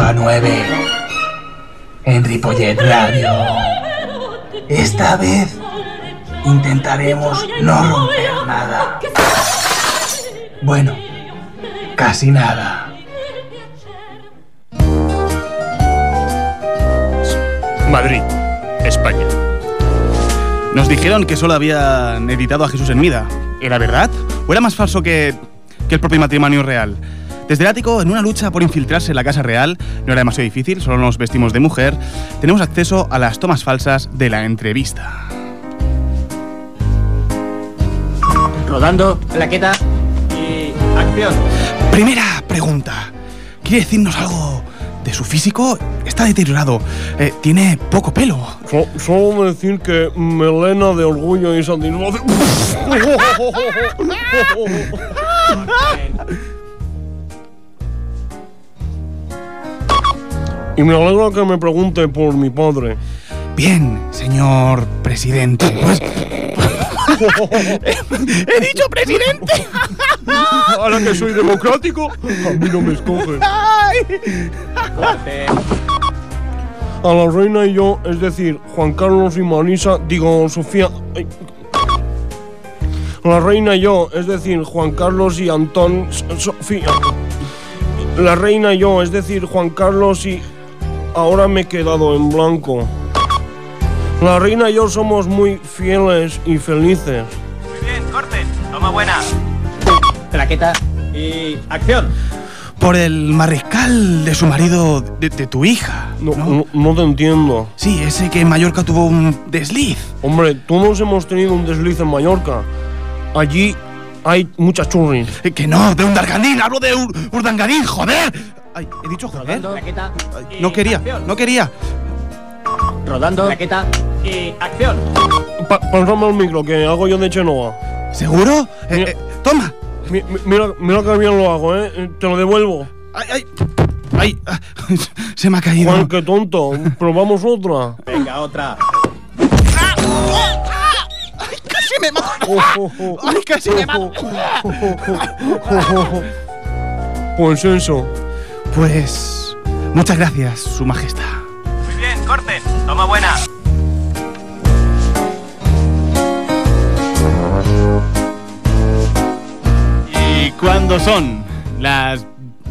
De 8 a 9. En Ripollet Radio. Esta vez intentaremos no romper nada. Bueno, casi nada. Madrid, España. Nos dijeron que solo habían editado a Jesús en Mida. ¿Era verdad? ¿O era más falso que el propio matrimonio real? Desde el ático, en una lucha por infiltrarse en la Casa Real, no era demasiado difícil, solo nos vestimos de mujer, tenemos acceso a las tomas falsas de la entrevista. Rodando, plaqueta y acción. Primera pregunta. ¿Quiere decirnos algo de su físico? Está deteriorado. Eh, tiene poco pelo. So- solo decir que melena de orgullo y satisfacción. y me alegra que me pregunte por mi padre. Bien, señor presidente. ¡He dicho presidente! Ahora que soy democrático, a mí no me escogen. A la reina y yo, es decir, Juan Carlos y Marisa, digo, Sofía. ay. A la reina y yo, es decir, Juan Carlos y Antón. Sofía. La reina y yo, es decir, Juan Carlos y. Ahora me he quedado en blanco. La reina y yo somos muy fieles y felices. Muy bien, corte. Toma buena. Plaqueta y acción. Por el mariscal de su marido, de, de tu hija. No, ¿no? no, no te entiendo. Sí, ese que en Mallorca tuvo un desliz. Hombre, todos hemos tenido un desliz en Mallorca. Allí hay muchas churris. Eh, Que no, de un darganín, hablo de un urdangarín, joder. Ay, he dicho joder. Rodando. Ay, no quería, acción. no quería. Rodando, plaqueta y acción. Pa pásame el micro, que hago yo de Chenoa. ¿Seguro? Eh, Mira. eh, toma. Mi- mi- mira, mira que bien lo hago, ¿eh? Te lo devuelvo. Ay, ay. Ay, ah, se me ha caído. Juan, qué tonto. Probamos otra. Venga, otra. Me mato. Oh, oh, oh. Ay, casi me mato. Pues eso. Pues muchas gracias, Su Majestad. Muy bien, corte. Toma buena. Y cuando son las,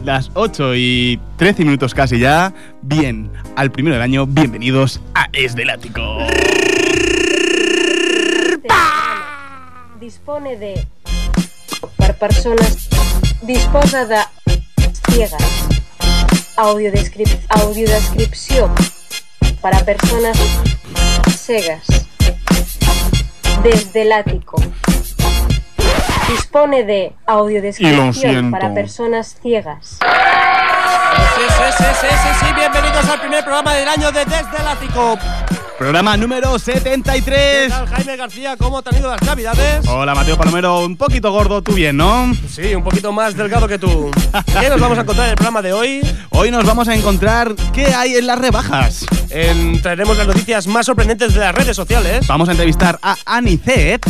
las 8 y 13 minutos casi ya, bien, al primero del año, bienvenidos a Es del Ático. Dispone de per persones disposa de ciegas audiodescrip audiodescripció para personas cegas desde el ático dispone de audiodescripción para personas ciegas Sí, sí, sí, sí, sí, sí. Bienvenidos al primer programa del año de Desde el Ático. Programa número ¿Qué 73. tal, Jaime García? ¿Cómo te han ido las navidades? Hola, Mateo Palomero, un poquito gordo, tú bien, ¿no? Sí, un poquito más delgado que tú. ¿Qué nos vamos a encontrar en el programa de hoy? Hoy nos vamos a encontrar qué hay en las rebajas. En- traeremos las noticias más sorprendentes de las redes sociales. Vamos a entrevistar a Anicet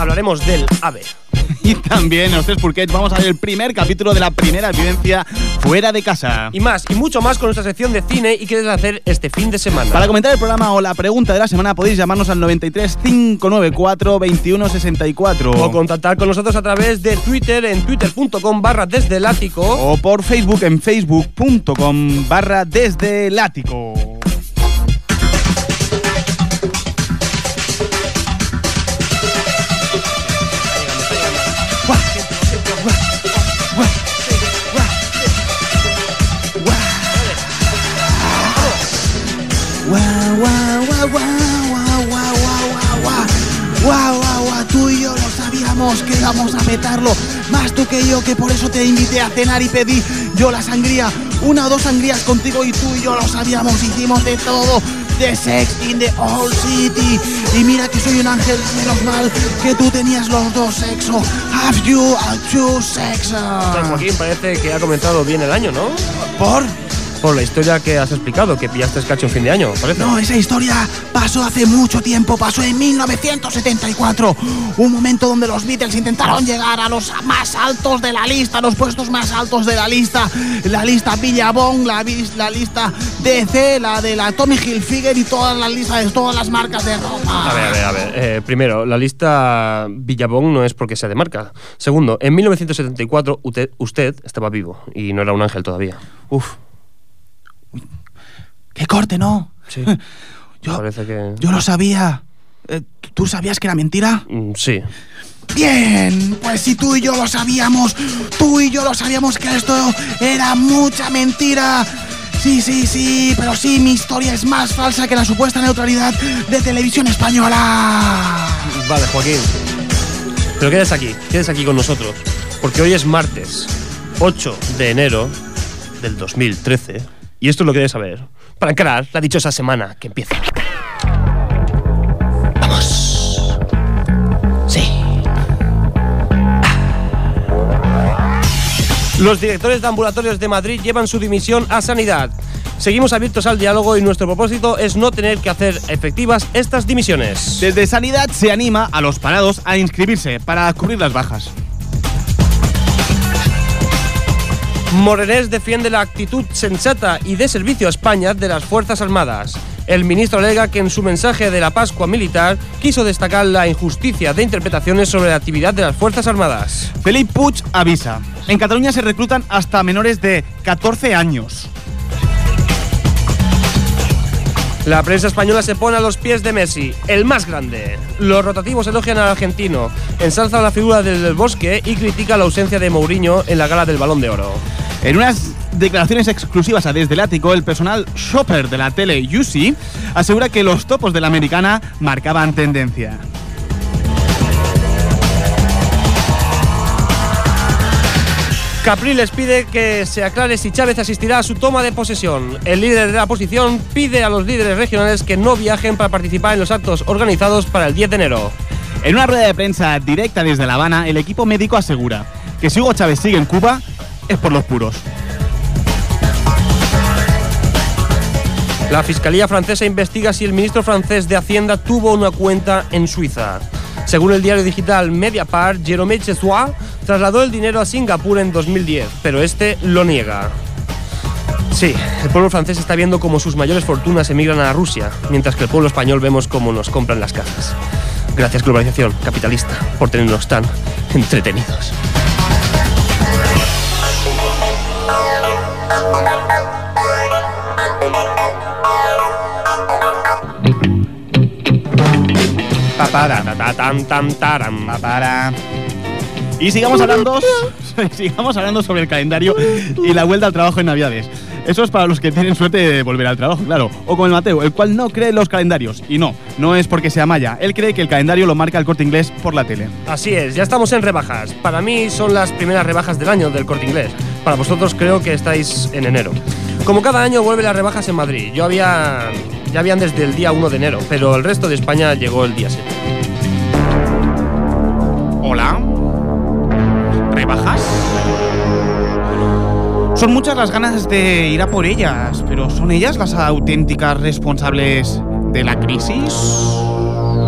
Hablaremos del AVE. y también tres Purquets vamos a ver el primer capítulo de la primera vivencia fuera de casa. Y más, y mucho más con nuestra sección de cine y qué quieres hacer este fin de semana. Para comentar el programa o la pregunta de la semana podéis llamarnos al 93 594 2164 O contactar con nosotros a través de Twitter en twitter.com barra desde el ático. o por Facebook en facebook.com barra desde el ático. Petarlo. Más tú que yo, que por eso te invité a cenar y pedí yo la sangría. una o dos sangrías contigo y tú y yo lo sabíamos, hicimos de todo. The sex in the old city. Y mira que soy un ángel, menos mal que tú tenías los dos sexos. Have you a two sex? San Joaquín, parece que ha comenzado bien el año, ¿no? ¿Por? Por la historia que has explicado, que pillaste cacho en fin de año, parece. No, esa historia pasó hace mucho tiempo, pasó en 1974. Un momento donde los Beatles intentaron llegar a los más altos de la lista, los puestos más altos de la lista. La lista Billabong, la, la lista DC, la de la Tommy Hilfiger y todas las listas de todas las marcas de ropa. A ver, a ver, a ver. Eh, primero, la lista Villabón no es porque sea de marca. Segundo, en 1974 usted, usted estaba vivo y no era un ángel todavía. Uf. Uy, ¡Qué corte, no! Sí. Yo, Parece que. yo lo sabía. Eh, ¿Tú sabías que era mentira? Mm, Sí. Bien, pues si tú y yo lo sabíamos, tú y yo lo sabíamos que esto era mucha mentira. Sí, sí, sí, pero sí, mi historia es más falsa que la supuesta neutralidad de televisión española. Vale, Joaquín. Pero quédese aquí, quédese aquí con nosotros. Porque hoy es martes, 8 de enero del 2013. Y esto es lo que debes saber. Para encarar la dichosa semana que empieza. ¡Vamos! Sí. Los directores de ambulatorios de Madrid llevan su dimisión a Sanidad. Seguimos abiertos al diálogo y nuestro propósito es no tener que hacer efectivas estas dimisiones. Desde Sanidad se anima a los parados a inscribirse para cubrir las bajas. Morenés defiende la actitud sensata y de servicio a España de las Fuerzas Armadas. El ministro alega que en su mensaje de la Pascua Militar quiso destacar la injusticia de interpretaciones sobre la actividad de las Fuerzas Armadas. Felip Puig avisa. En Cataluña se reclutan hasta menores de 14 años. La prensa española se pone a los pies de Messi, el más grande. Los rotativos elogian al argentino, ensalza la figura del Del Bosque y critica la ausencia de Mourinho en la gala del Balón de Oro. En unas declaraciones exclusivas a Desde el Ático, el personal shopper de la tele UC asegura que los topos de la americana marcaban tendencia. Capriles pide que se aclare si Chávez asistirá a su toma de posesión. El líder de la oposición pide a los líderes regionales que no viajen para participar en los actos organizados para el 10 de enero. En una rueda de prensa directa desde La Habana, el equipo médico asegura que si Hugo Chávez sigue en Cuba es por los puros. La Fiscalía francesa investiga si el ministro francés de Hacienda tuvo una cuenta en Suiza. Según el diario digital Mediapart, Jérôme Chessois trasladó el dinero a Singapur en 2010, pero este lo niega. Sí, el pueblo francés está viendo cómo sus mayores fortunas emigran a Rusia, mientras que el pueblo español vemos cómo nos compran las casas. Gracias globalización capitalista por tenernos tan entretenidos. Y sigamos hablando, sigamos hablando sobre el calendario y la vuelta al trabajo en Navidades. Eso es para los que tienen suerte de volver al trabajo, claro. O como el Mateo, el cual no cree en los calendarios. Y no, no es porque sea maya. Él cree que el calendario lo marca el corte inglés por la tele. Así es, ya estamos en rebajas. Para mí son las primeras rebajas del año del corte inglés. Para vosotros creo que estáis en enero. Como cada año vuelven las rebajas en Madrid. Yo había. Ya habían desde el día 1 de enero, pero el resto de España llegó el día 7. Hola. ¿Rebajas? Son muchas las ganas de ir a por ellas, pero ¿son ellas las auténticas responsables de la crisis?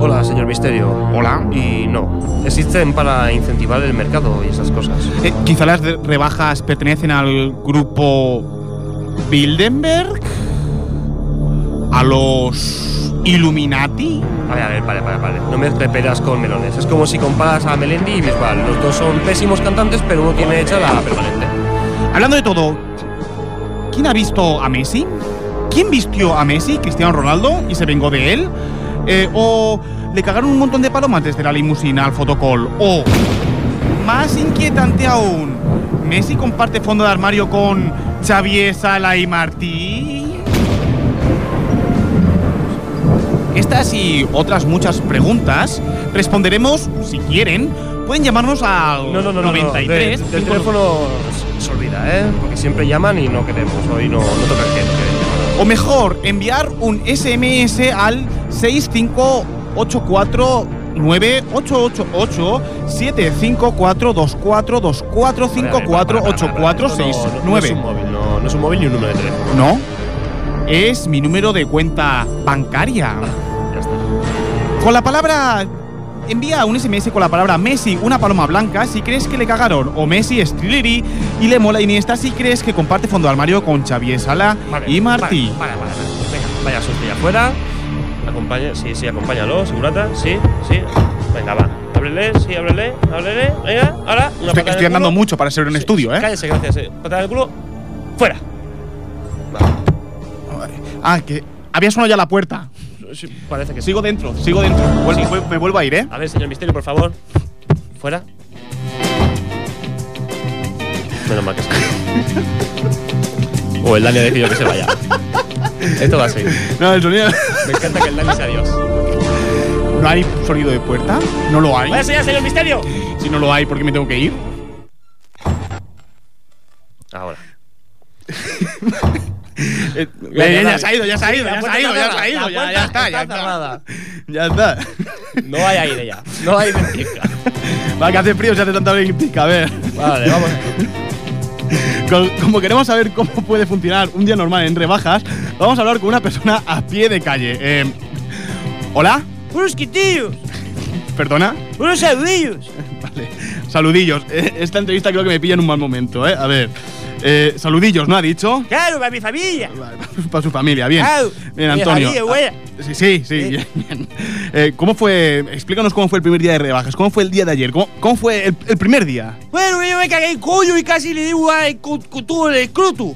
Hola, señor Misterio. Hola. Y no, existen para incentivar el mercado y esas cosas. Eh, quizá las rebajas pertenecen al grupo Bilderberg, a los Illuminati. A ver, a ver, vale, vale, vale. No mezcle peras con melones. Es como si comparas a Melendi y Bisbal. Los dos son pésimos cantantes, pero uno tiene hecha la permanente. Hablando de todo, ¿quién ha visto a Messi? ¿Quién vistió a Messi, Cristiano Ronaldo, y se vengó de él? Eh, ¿O le cagaron un montón de palomas desde la limusina al fotocall? ¿O, más inquietante aún, Messi comparte fondo de armario con Xavier Sala y Martí? Estas y otras muchas preguntas responderemos, si quieren, pueden llamarnos al No, no, no, no, no. 93 De- del teléfono olvida, ¿eh? Porque siempre llaman y no queremos. Hoy no, no toca el que, no. O mejor, enviar un SMS al 658-849-888-754-2424-5454-8464-649. No, no es un móvil, no, no es un móvil ni un número de teléfono. No, es mi número de cuenta bancaria. Ya está. Con la palabra. Envía un SMS con la palabra Messi, una paloma blanca, si crees que le cagaron, o Messi es y le mola Iniesta si crees que comparte fondo de armario con Xavier Sala Vale, y Martí. Vale, vale, vale. Venga, vaya Sofía afuera. Acompaña, sí, sí, acompáñalo, segurata. Sí, sí. Venga, va. Ábrele, sí, ábrele, ábrele. Venga, ahora. Una Estoy, estoy andando mucho para ser un Sí, estudio, ¿eh? Cállese, gracias. eh. Patada en el culo. Fuera. Ah, que había sonado ya la puerta. Sí, parece que sí. Sigo dentro, sigo dentro. Vuelvo- me vuelvo a ir, ¿eh? A ver, señor Misterio, por favor. Fuera. Menos mal que O el Dani ha decidido que se vaya. Esto va a seguir. No, el sonido. Me encanta que el Dani sea Dios. ¿No hay sonido de puerta? ¿No lo hay? ¡Váyase ya, señor Misterio! Si no lo hay, ¿por qué me tengo que ir? Eh, Ya, se ha ido, ya se ha ido, ya se ha ido, ya se ha ido, ya, está, ya está. Ya está. No hay aire ya. No hay ventisca. Va, que hace frío, se hace tanta ventisca, a ver. Vale, vamos. Co- Como queremos saber cómo puede funcionar un día normal en rebajas, vamos a hablar con una persona a pie de calle. Eh, ¿Hola? Unos quitillos. ¿Perdona? Unos saludillos. Vale. Saludillos. Eh, Esta entrevista creo que me pilla en un mal momento, ¿eh? A ver. Eh, saludillos, ¿no ha dicho? Claro, para mi familia. Para su familia, bien. Claro. Bien, Mi Antonio. familia, buena. Ah, Sí, sí, sí, Eh. bien, bien. Eh, ¿Cómo fue? Explícanos cómo fue el primer día de rebajas. ¿Cómo fue el día de ayer? ¿Cómo, cómo fue el, el primer día? Bueno, yo me cagué en coño y casi le digo a con, con todo el escroto.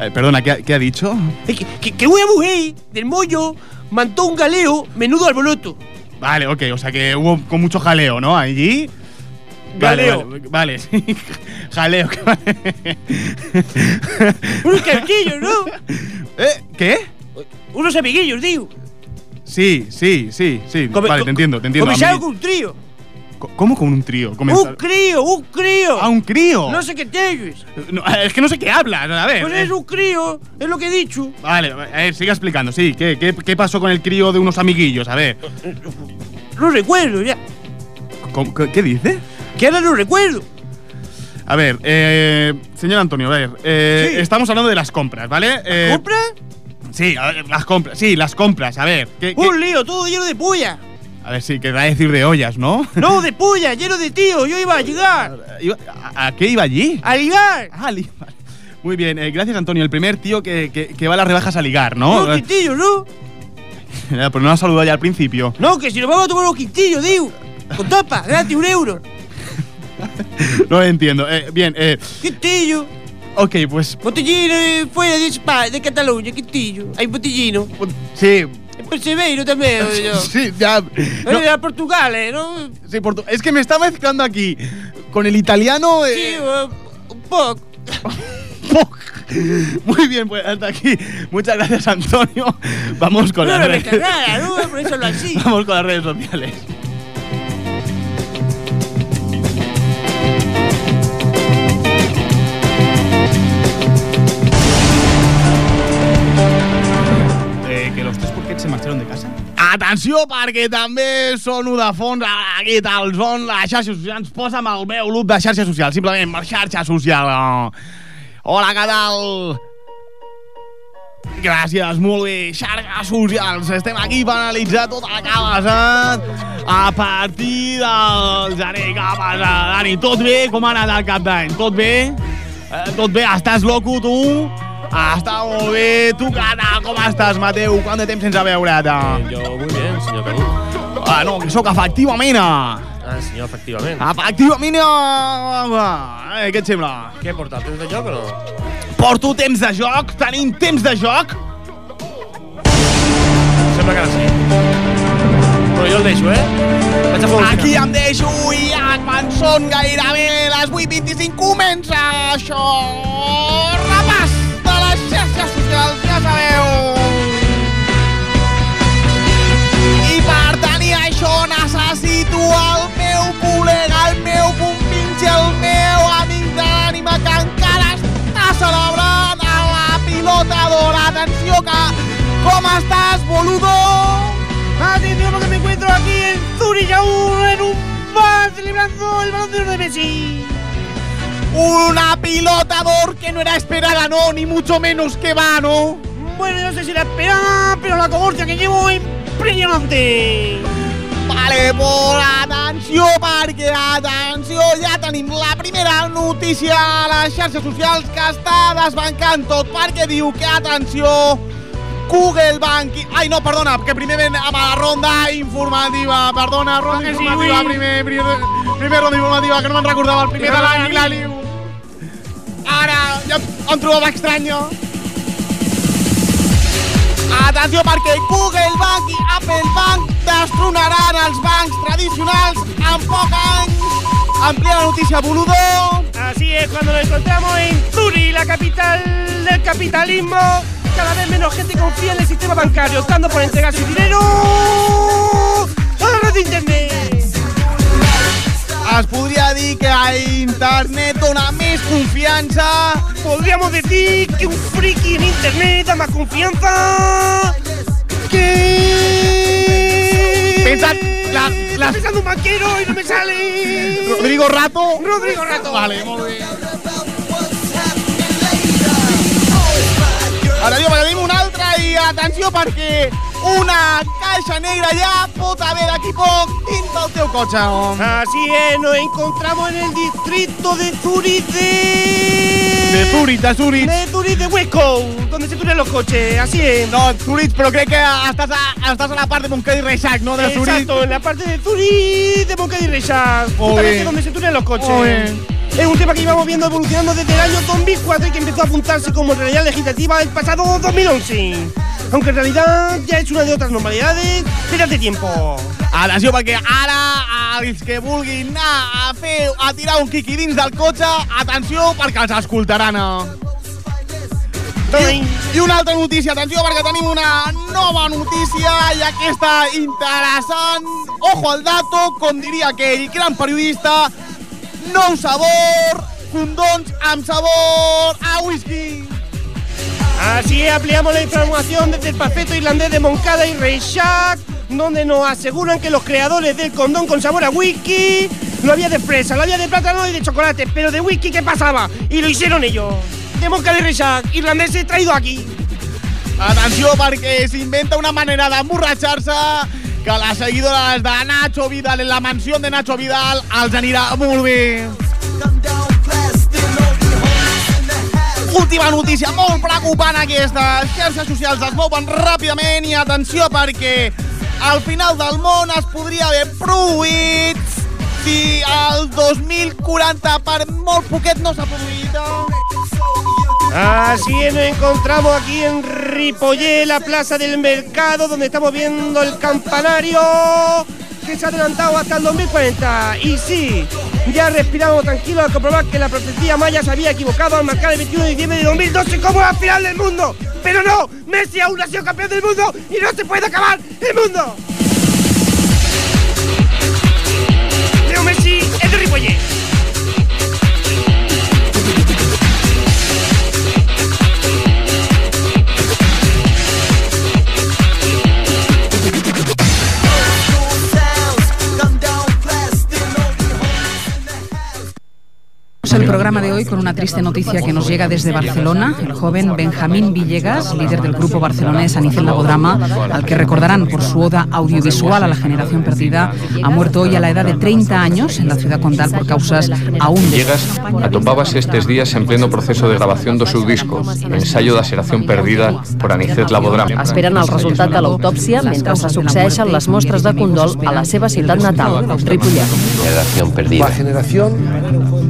Eh, perdona, ¿qué ha, qué ha dicho? Que, que, que una mujer del mollo mandó un galeo menudo alboroto. Vale, ok, o sea que hubo con mucho jaleo, ¿no? Allí. Vale, Galeo. Vale, vale, sí. jaleo. Unos cabecillos, ¿no? ¿Eh? ¿Qué? Unos amiguillos, digo. Sí, sí, sí, sí. Come- vale, te entiendo, te entiendo. Comenzaron con un trío. ¿Cómo con un trío? Un Comenzar- crío, un crío. ¿A un crío? No sé qué tienes. No, es que no sé qué hablas, a ver. Pues eh. es un crío, es lo que he dicho. Vale, a ver, siga explicando, sí. ¿Qué, qué, qué pasó con el crío de unos amiguillos? A ver. No recuerdo ya. ¿Cómo- qué, qué dice? Que ahora no recuerdo. A ver, eh, señor Antonio, a ver. eh, Sí. Estamos hablando de las compras, ¿vale? Eh, ¿Compra? Sí, a ver, las compras. Sí, las compras, a ver. ¿qué- qué- Un lío, todo lleno de puya. A ver, sí, querrá decir de ollas, ¿no? No, de puya, lleno de tío. Yo iba a llegar. ¿A, a qué iba allí? A ligar. Ah, li- vale. Muy bien, eh, gracias Antonio. El primer tío que, que- que va a las rebajas a ligar, ¿no? Unos quintillos, ¿no? Pues no has saludado ya al principio. No, que si nos vamos a tomar unos quintillos, digo. Con tapa, gratis, un euro. No lo entiendo. Eh, bien, eh, Quintillo. ok, pues Botellino eh, fuera de España, de Cataluña, quintillo. Hay botellino. sí. En Perseveiro también, yo. Sí, ya. no, Oye, a Portugal, ¿eh? ¿no? sí, portu- es que me está mezclando aquí con el italiano. Sí, eh, eh, un poco. Muy bien, pues hasta aquí. Muchas gracias, Antonio. Vamos con No, las redes. cagara, ¿no? Por eso lo así. Vamos con las redes sociales. Se marcharon de casa. Atenció, perquè també sono de fons aquí tal són les xarxes socials. Posa'm el meu loop de xarxa social, simplement per xarxa social. Hola, què tal? Gràcies, molt bé. Xarxes socials. Estem aquí per analitzar tot el que ha passat a partir del gener que ha passat. Dani, tot bé? Com ha anat el cap d'any? Tot bé? Eh, tot bé? Estàs loco, tu? Està molt bé. Tu, què tal? Com estàs, Mateu? Quant de temps sense veure't? Yo muy bien, señor Canut. Ah, no, que sóc efectivament. Ah, señor, efectivamente. Efectivament. Eh, què et sembla? ¿Qué portal? ¿Tienes de joc o no? Porto temps de joc? Tenim temps de joc? Sembla que ara sí. Però jo el deixo, eh? Vaig a Aquí em deixo i ja quan són gairebé les 8.25 comença això. persones a situar el meu col·lega, el meu compinxe, el meu amic de l'ànima que encara està celebrant a la pilota d'or. Atenció que... Com estàs, boludo? Atenció porque me encuentro aquí en Zurich aún en un bar celebrando el balón de oro de Messi. Una pilota d'or que no era esperada, no, ni mucho menos que va, ¿no? Bueno, no sé si la esperaba, pero la cohorte que llevo es impresionante. Vale, por atenció, perquè, atenció, ja tenim la primera notícia a les xarxes socials que està desbancant tot, perquè diu que, atenció, Google Bank... Ai, no, perdona, que primer ven amb la ronda informativa. Perdona, ronda sí, informativa, ui. primer, primer, primer ronda informativa, que no me'n recordava, el primer de l'any, i la liu. Ara, ja em trobava estranya. Atenció perquè Google Bank i Apple Bank destronaran els bancs tradicionals en poc anys. Amplia la notícia, boludo. Así es, cuando nos encontramos en Zurich, la capital del capitalismo, cada vez menos gente confía en el sistema bancario, optando por entregar su dinero a la red de internet. Es podria dir que a internet dona més confiança. Podríamos decir que un friki en internet da más confianza que... Pensa, la, Estoy la, pensando un banquero y no me sale... Rodrigo Rato. Rodrigo Rato. Vale, molt bé. Atenció, perquè tenim una altra i atenció perquè una caixa negra ja pot haver d'aquí poc dins del teu cotxe. Así es, nos encontramos en el distrito de Zurich de... De Zurich, de Zurich. De Zurich de Hueco, donde se tunen los coches, así es. No, Zurich, però crec que estàs a, estàs a la part de Montcada i Reixac, no? De Zurich. Exacto, en la parte de Zurich de Moncada y Reixac, justamente donde se tunen los coches. Es un tema que llevamos viendo evolucionando desde el año 2004 y que empezó a apuntarse como realidad legislativa el pasado 2011. Aunque en realidad ya es una de otras normalidades desde hace tiempo. Atenció, perquè ara els que vulguin anar a fer, a tirar un quiqui dins del cotxe, atenció, perquè els escoltaran. I, I una altra notícia, atenció, perquè tenim una nova notícia i aquesta interessant. Ojo al dato, com diria aquell gran periodista, nou sabor, condons amb sabor a whisky. Así ampliamos la información desde el perfecto irlandés de Moncada y Reixac, donde nos aseguran que los creadores del condón con sabor a whisky lo había de fresa, lo había de plátano y de chocolate, pero de whisky ¿qué pasaba? Y lo hicieron ellos. De Moncada y Reixac, irlandeses traído aquí. Atenció, perquè s'inventa una manera d'emborratxar-se que les seguidores de Nacho Vidal en la mansió de Nacho Vidal els anirà molt bé. Última notícia, molt preocupant aquesta. Les xarxes socials es mouen ràpidament i atenció perquè al final del món es podria haver produït si el 2040 per molt poquet no s'ha produït. Así nos encontramos aquí en Ripollé, la plaza del mercado, donde estamos viendo el campanario que se ha adelantado hasta el 2040. Y sí, ya respiramos tranquilos al comprobar que la profecía maya se había equivocado al marcar el 21 de diciembre de 2012 como la final del mundo. Pero no, Messi aún ha sido campeón del mundo y no se puede acabar el mundo. Leo Messi es de Ripollé. Programa de hoy con una triste noticia que nos llega desde Barcelona. El joven Benjamín Villegas, líder del grupo barcelonés Anicel Lagodrama, al que recordarán por su oda audiovisual a la generación perdida, ha muerto hoy a la edad de 30 años en la ciudad condal por causas aún Villegas atopábase estes días en pleno proceso de grabación do seu disco, ensayo da xeración perdida por Anicet Labodrama. Esperen el resultat de l'autòpsia mentre se succeeixen les mostres de condol a la seva ciutat natal, Ripollet. Generación perdida. La generación.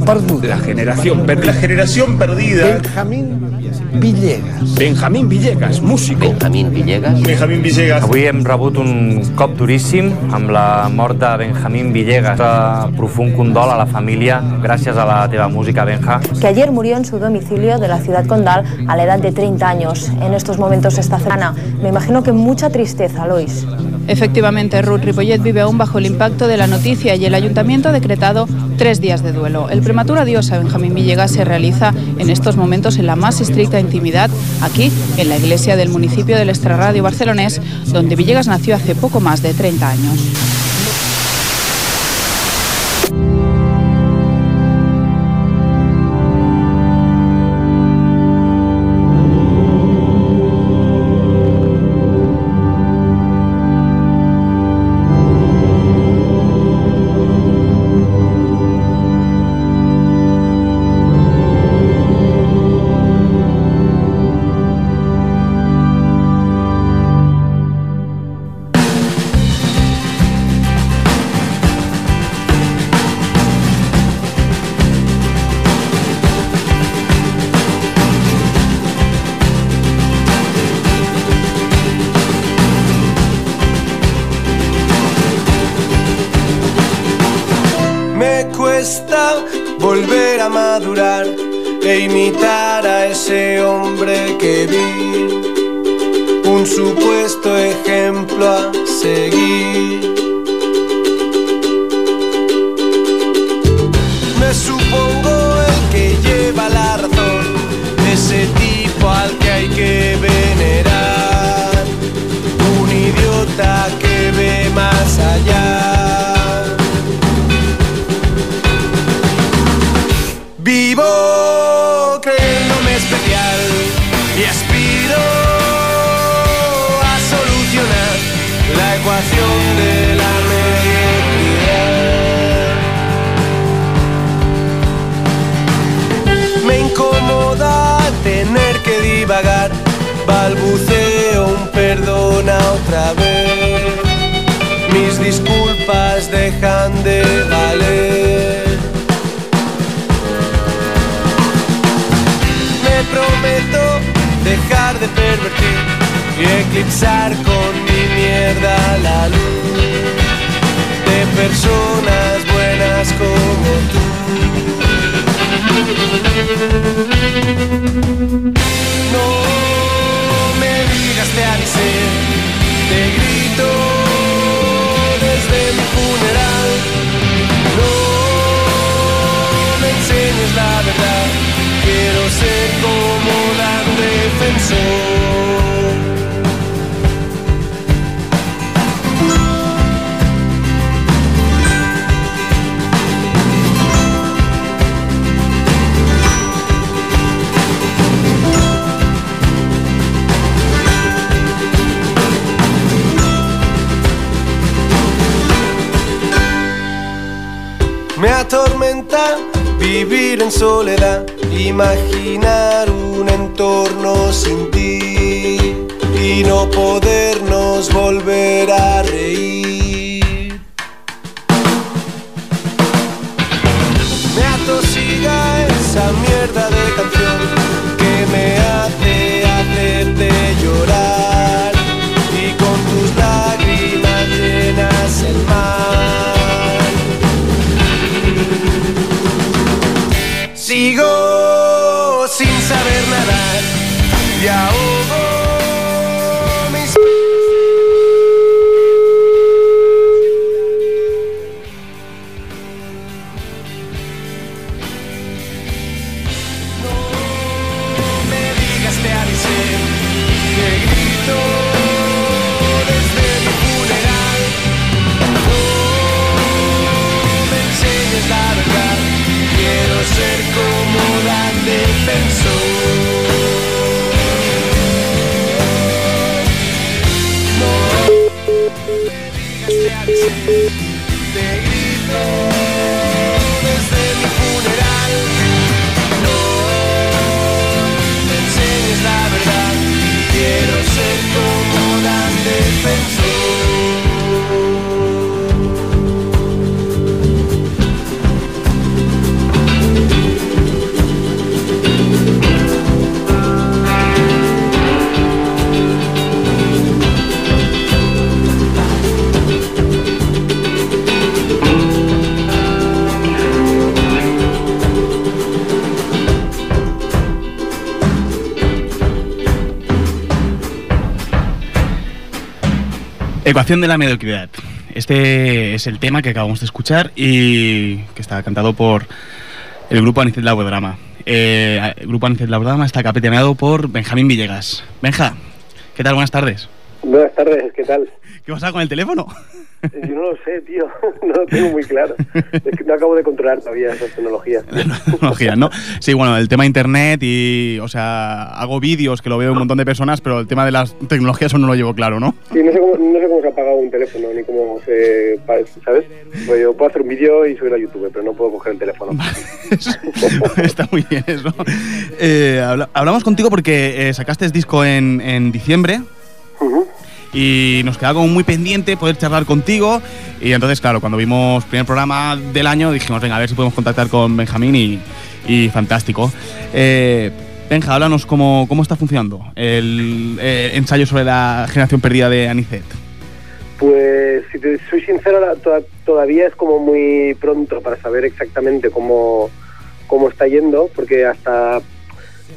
La generación perdida. La generación perdida. Benjamín Villegas. Benjamín Villegas, músico. Benjamín Villegas. Benjamín Villegas. Avui hem rebut un cop duríssim amb la mort de Benjamín Villegas. Un profund condol a la família gràcies a la teva música, Benja. que ayer murió en su domicilio de la ciudad condal a la edad de 30 años. En estos momentos está cercana. Me imagino que mucha tristeza, Lois. Efectivamente, Ruth Ripollet vive aún bajo el impacto de la noticia y el ayuntamiento ha decretado tres días de duelo. El prematuro adiós a Benjamín Villegas se realiza en estos momentos en la más estricta intimidad, aquí, en la iglesia del municipio del Extrarradio barcelonés, donde Villegas nació hace poco más de 30 años. Prometo dejar de pervertir y eclipsar con mi mierda la luz de personas buenas como tú. No me digas te avisé, te grito Me atormenta vivir en soledad, imaginar un entorno sin ti y no podernos volver a reír. Me atosiga esa mierda de canción que me hace hacerte llorar y con tus lágrimas llenas el mar. Sigo y ahogo Ecuación de la mediocridad. Este es el tema que acabamos de escuchar y que está cantado por el grupo Anicet Laudrama. Eh, el grupo Anicet Laudrama está capitaneado por Benjamín Villegas. Benja, ¿qué tal? Buenas tardes. Buenas tardes, ¿qué tal? ¿Qué pasa con el teléfono? Yo no lo sé, tío. No lo tengo muy claro. Es que no acabo de controlar todavía esas tecnologías. tecnologías, ¿no? Sí, bueno, el tema internet y, o sea, hago vídeos que lo veo un montón de personas, pero el tema de las tecnologías eso no lo llevo claro, ¿no? Sí, no sé cómo, no sé cómo se apaga un teléfono, ni cómo se... ¿Sabes? Pues yo puedo hacer un vídeo y subirlo a YouTube, pero no puedo coger el teléfono. Está muy bien eso. Eh, habla- hablamos contigo porque eh, sacaste disco en, en diciembre. Y nos quedaba como muy pendiente poder charlar contigo. Y entonces, claro, cuando vimos primer programa del año, dijimos, venga, a ver si podemos contactar con Benjamín y, y fantástico. Eh, Benja, háblanos cómo, cómo está funcionando el eh, ensayo sobre la generación perdida de Anicet. Pues, si te soy sincero, todavía es como muy pronto para saber exactamente cómo, cómo está yendo, porque hasta...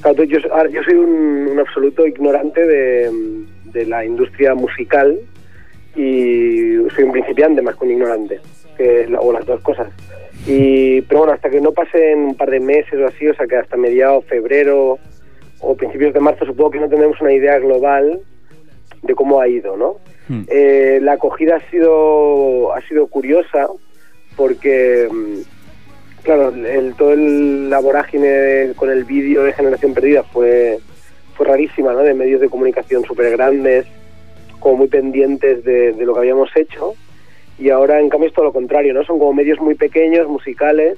claro, yo, yo soy un absoluto ignorante de, de la industria musical y soy un principiante más que un ignorante, que, o las dos cosas. Y, pero bueno, hasta que no pasen un par de meses o así, o sea que hasta mediados febrero o principios de marzo, supongo que no tendremos una idea global de cómo ha ido, ¿no? Eh, la acogida ha sido ha sido curiosa porque mm, claro el, todo el, la vorágine con el vídeo de generación perdida fue fue rarísima ¿no? de medios de comunicación súper grandes como muy pendientes de, de lo que habíamos hecho y ahora en cambio es todo lo contrario no son como medios muy pequeños musicales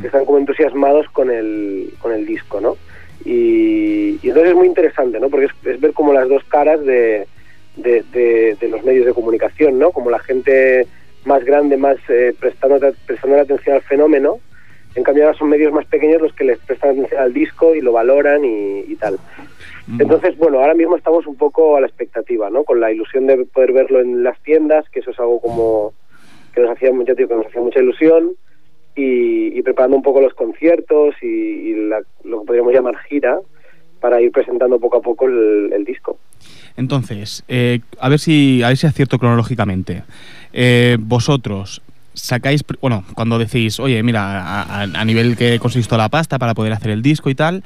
que están como entusiasmados con el con el disco no y, y entonces es muy interesante no porque es, es ver como las dos caras de de, de- de los medios de comunicación, ¿no? Como la gente más grande, más eh, prestando, prestando atención al fenómeno. En cambio ahora son medios más pequeños los que les prestan atención al disco y lo valoran y, y tal. Entonces, bueno, ahora mismo estamos un poco a la expectativa, ¿no? Con la ilusión de poder verlo en las tiendas, que eso es algo como que nos hacía, ya te digo, que nos hacía mucha ilusión, y, y preparando un poco los conciertos y, y la- lo que podríamos llamar gira para ir presentando poco a poco el- el disco. Entonces, eh, a ver si a ver si acierto cronológicamente. Eh, vosotros sacáis, bueno, cuando decís, oye, mira, a, nivel que conseguís toda la pasta para poder hacer el disco y tal,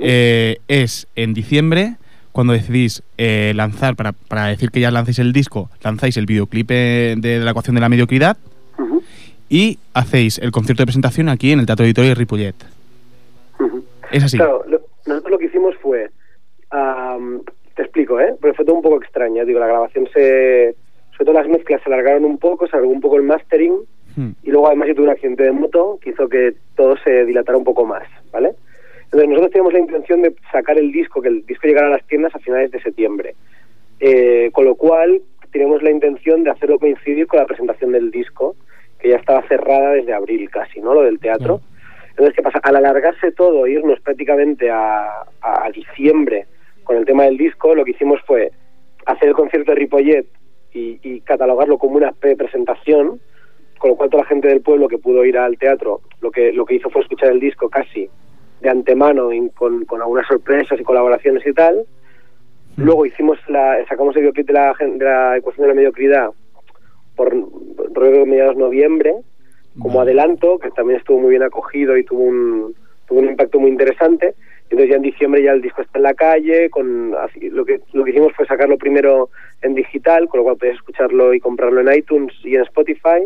eh, es en diciembre cuando decidís eh, lanzar, para, para decir que ya lancéis el disco, lanzáis el videoclip de, de la ecuación de la mediocridad y hacéis el concierto de presentación aquí en el Teatro Auditorio de Ripollet. Es así. Claro, lo- nosotros lo que hicimos fue, te explico, ¿eh? Pero fue todo un poco extraño, digo, la grabación se, sobre todo las mezclas se alargaron un poco, se alargó un poco el mastering y luego además yo tuve un accidente de moto que hizo que todo se dilatara un poco más, ¿vale? Entonces nosotros teníamos la intención de sacar el disco, que el disco llegara a las tiendas a finales de septiembre, Eh, con lo cual teníamos la intención de hacerlo coincidir con la presentación del disco, que ya estaba cerrada desde abril casi, ¿no? Lo del teatro. Entonces, ¿qué pasa? Al alargarse todo, irnos prácticamente a, a diciembre con el tema del disco, lo que hicimos fue hacer el concierto de Ripollet y, y catalogarlo como una pre-presentación, con lo cual toda la gente del pueblo que pudo ir al teatro, lo que, lo que hizo fue escuchar el disco casi de antemano y con, con algunas sorpresas y colaboraciones y tal. Luego hicimos la, sacamos el videoclip de la, de la ecuación de la mediocridad por mediados de noviembre, como adelanto, que también estuvo muy bien acogido y tuvo un, tuvo un impacto muy interesante. Entonces ya en diciembre ya el disco está en la calle, con así, lo que lo que hicimos fue sacarlo primero en digital, con lo cual podías escucharlo y comprarlo en iTunes y en Spotify,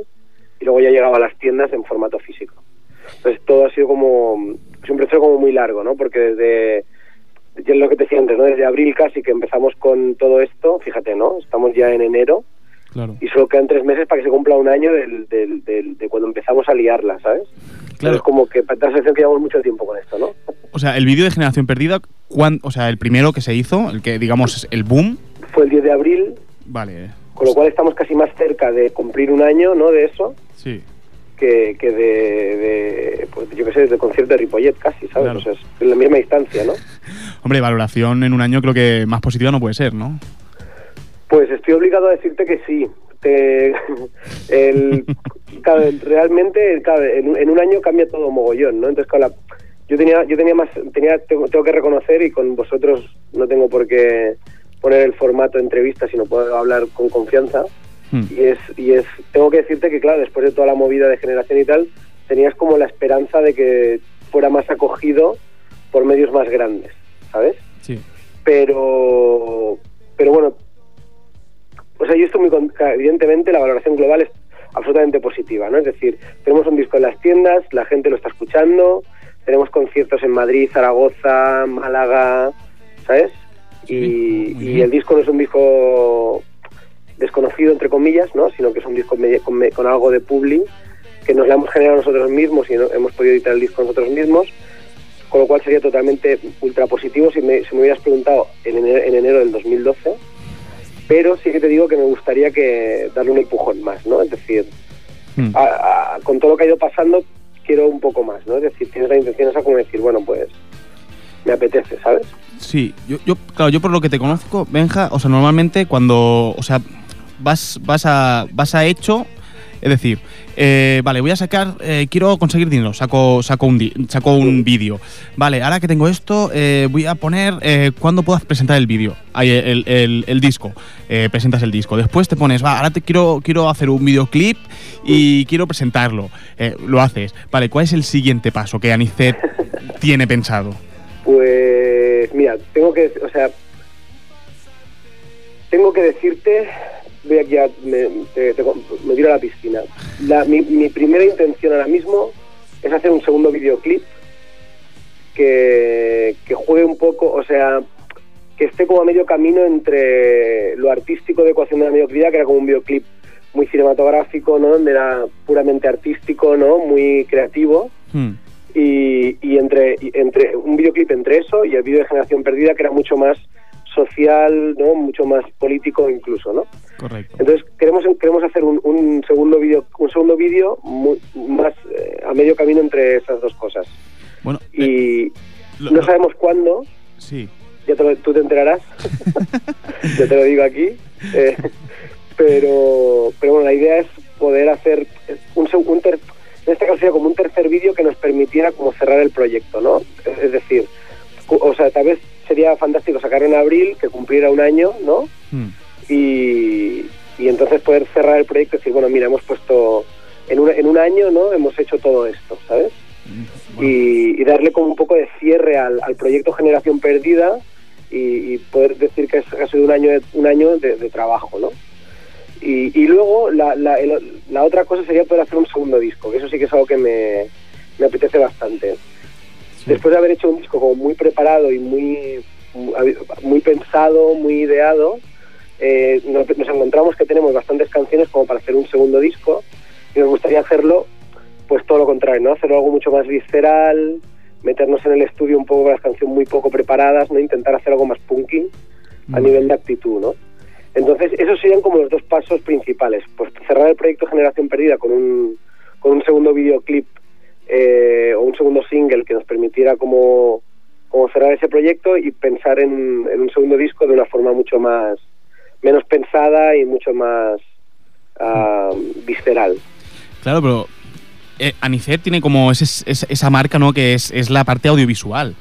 y luego ya llegaba a las tiendas en formato físico. Entonces todo ha sido como es un proceso como muy largo, ¿no? Porque desde ya es lo que te decía antes, ¿no? Desde abril casi que empezamos con todo esto, fíjate, ¿no? Estamos ya en enero Claro. y solo quedan tres meses para que se cumpla un año del, del, del- de cuando empezamos a liarla, ¿sabes? Claro. Es como que para dar la sensación que llevamos mucho tiempo con esto, ¿no? O sea, el vídeo de Generación Perdida, cuán- o sea, el primero que se hizo, el que digamos es el boom, Fue el 10 de abril, vale, con lo cual estamos casi más cerca de cumplir un año, ¿no? De eso, sí. que, que de, de, pues yo qué sé, del concierto de Ripollet casi, ¿sabes? Claro. O sea, es en la misma distancia, ¿no? Hombre, valoración en un año creo que más positiva no puede ser, ¿no? Pues estoy obligado a decirte que sí. El, claro, realmente, claro, en, un- en un año cambia todo mogollón, ¿no? Entonces, claro, la- yo tenía, yo tenía más, tenía, tengo, tengo que reconocer y con vosotros no tengo por qué poner el formato de entrevista, sino puedo hablar con confianza. Hmm. Y es, y es, tengo que decirte que claro, después de toda la movida de generación y tal, tenías como la esperanza de que fuera más acogido por medios más grandes, ¿sabes? Sí. Pero, pero bueno, o sea, yo estoy muy con- evidentemente la valoración global es absolutamente positiva, ¿no? Es decir, tenemos un disco en las tiendas, la gente lo está escuchando, tenemos conciertos en Madrid, Zaragoza, Málaga, ¿sabes? y, y el disco no es un disco desconocido entre comillas, ¿no? Sino que es un disco con, con algo de publi que nos la hemos generado nosotros mismos y no- hemos podido editar el disco nosotros mismos, con lo cual sería totalmente ultra positivo si me, si me hubieras preguntado en enero, en enero del 2012 pero sí que te digo que me gustaría que darle un empujón más, ¿no? Es decir, Hmm. a- a- con todo lo que ha ido pasando, quiero un poco más, ¿no? Es decir, tienes la intención esa como decir, bueno, pues me apetece, ¿sabes? Sí, yo, yo, claro, yo por lo que te conozco, Benja, o sea, normalmente cuando, o sea, vas, vas a, vas a hecho, es decir, eh, vale, voy a sacar, eh, quiero conseguir dinero, saco, saco un, di- saco un vídeo. Vale, ahora que tengo esto, eh, voy a poner, ¿cuándo puedas presentar el vídeo? Ahí, el, el- el disco, eh, presentas el disco. Después te pones, va, ahora te quiero, quiero hacer un videoclip y quiero presentarlo. Lo haces. Vale, ¿cuál es el siguiente paso que Anicet tiene pensado? Pues mira, tengo que, o sea, tengo que decirte, voy aquí a, me, te- te- me tiro a la piscina. La- mi, mi primera intención ahora mismo es hacer un segundo videoclip que, que juegue un poco, o sea, que esté como a medio camino entre lo artístico de Ecuación de la Mediocridad, que era como un videoclip muy cinematográfico, ¿no? Donde era puramente artístico, ¿no? Muy creativo y, y entre y entre un videoclip entre eso y el vídeo de Generación Perdida que era mucho más social, ¿no? Mucho más político incluso, ¿no? Correcto. Entonces queremos queremos hacer un, un segundo vídeo un segundo vídeo más eh, a medio camino entre esas dos cosas. Bueno, y lo- no lo- sabemos cuándo, Sí. ya te lo- tú te enterarás, ya te lo digo aquí, eh, pero, pero bueno, la idea es poder hacer un, un ter- en este caso sería como un tercer vídeo que nos permitiera como cerrar el proyecto, ¿no? Es decir, o sea, tal vez sería fantástico sacarlo en abril, que cumpliera un año, ¿no? Y, y entonces poder cerrar el proyecto y decir, bueno, mira, hemos puesto en un, en un año, ¿no? Hemos hecho todo esto, ¿sabes? y, y darle como un poco de cierre al, al proyecto Generación Perdida y, y poder decir que ha sido un año de, un año de, de trabajo, ¿no? Y, y luego la, la, el- la otra cosa sería poder hacer un segundo disco, que eso sí que es algo que me, me apetece bastante. Después de haber hecho un disco como muy preparado y muy, muy pensado, muy ideado, eh, nos, nos encontramos que tenemos bastantes canciones como para hacer un segundo disco y nos gustaría hacerlo pues todo lo contrario, ¿no? Hacerlo algo mucho más visceral, meternos en el estudio un poco con las canciones muy poco preparadas, ¿no? Intentar hacer algo más punky a nivel de actitud, ¿no? Entonces, esos serían como los dos pasos principales. Pues cerrar el proyecto Generación Perdida con un, con un segundo videoclip eh, o un segundo single que nos permitiera como, como cerrar ese proyecto y pensar en, en un segundo disco de una forma mucho más, menos pensada y mucho más ah, visceral. Claro, pero eh, Anicet tiene como ese- esa, esa marca, ¿no? Que es, es la parte audiovisual,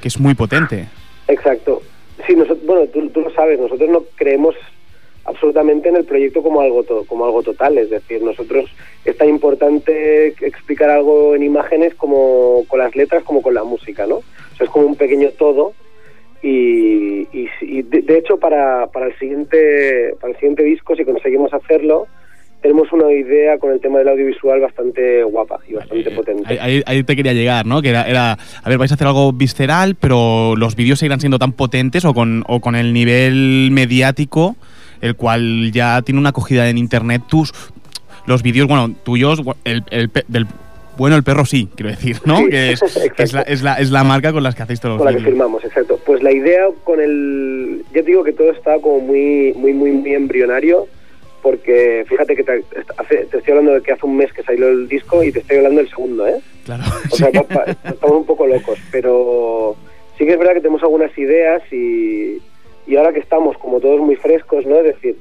que es muy potente. Exacto. Sí, nosotros, bueno, tú, tú lo sabes, nosotros no creemos absolutamente en el proyecto como algo to- como algo total, es decir, nosotros es tan importante explicar algo en imágenes como con las letras como con la música, ¿no? O sea, es como un pequeño todo y, y, y de, de hecho para, para el siguiente para el siguiente disco si conseguimos hacerlo tenemos una idea con el tema del audiovisual bastante guapa y bastante potente. Ahí, ahí- ahí te quería llegar, ¿no? Que era, era, a ver, vais a hacer algo visceral, pero los vídeos seguirán siendo tan potentes o con, o con el nivel mediático, el cual ya tiene una acogida en internet. Tus, los vídeos, bueno, tuyos, el, el del bueno, el perro sí, quiero decir, ¿no? Sí, que es, es, la, es, la, es la marca con las que hacéis todos con los la que firmamos, exacto. Pues la idea con el... Ya te digo que todo está como muy, muy, muy, muy embrionario, porque fíjate que te, hace- te estoy hablando de que hace un mes que salió el disco y te estoy hablando del segundo, ¿eh? Claro. O sea, estamos un poco locos, pero sí que es verdad que tenemos algunas ideas y, y ahora que estamos como todos muy frescos, ¿no? Es decir,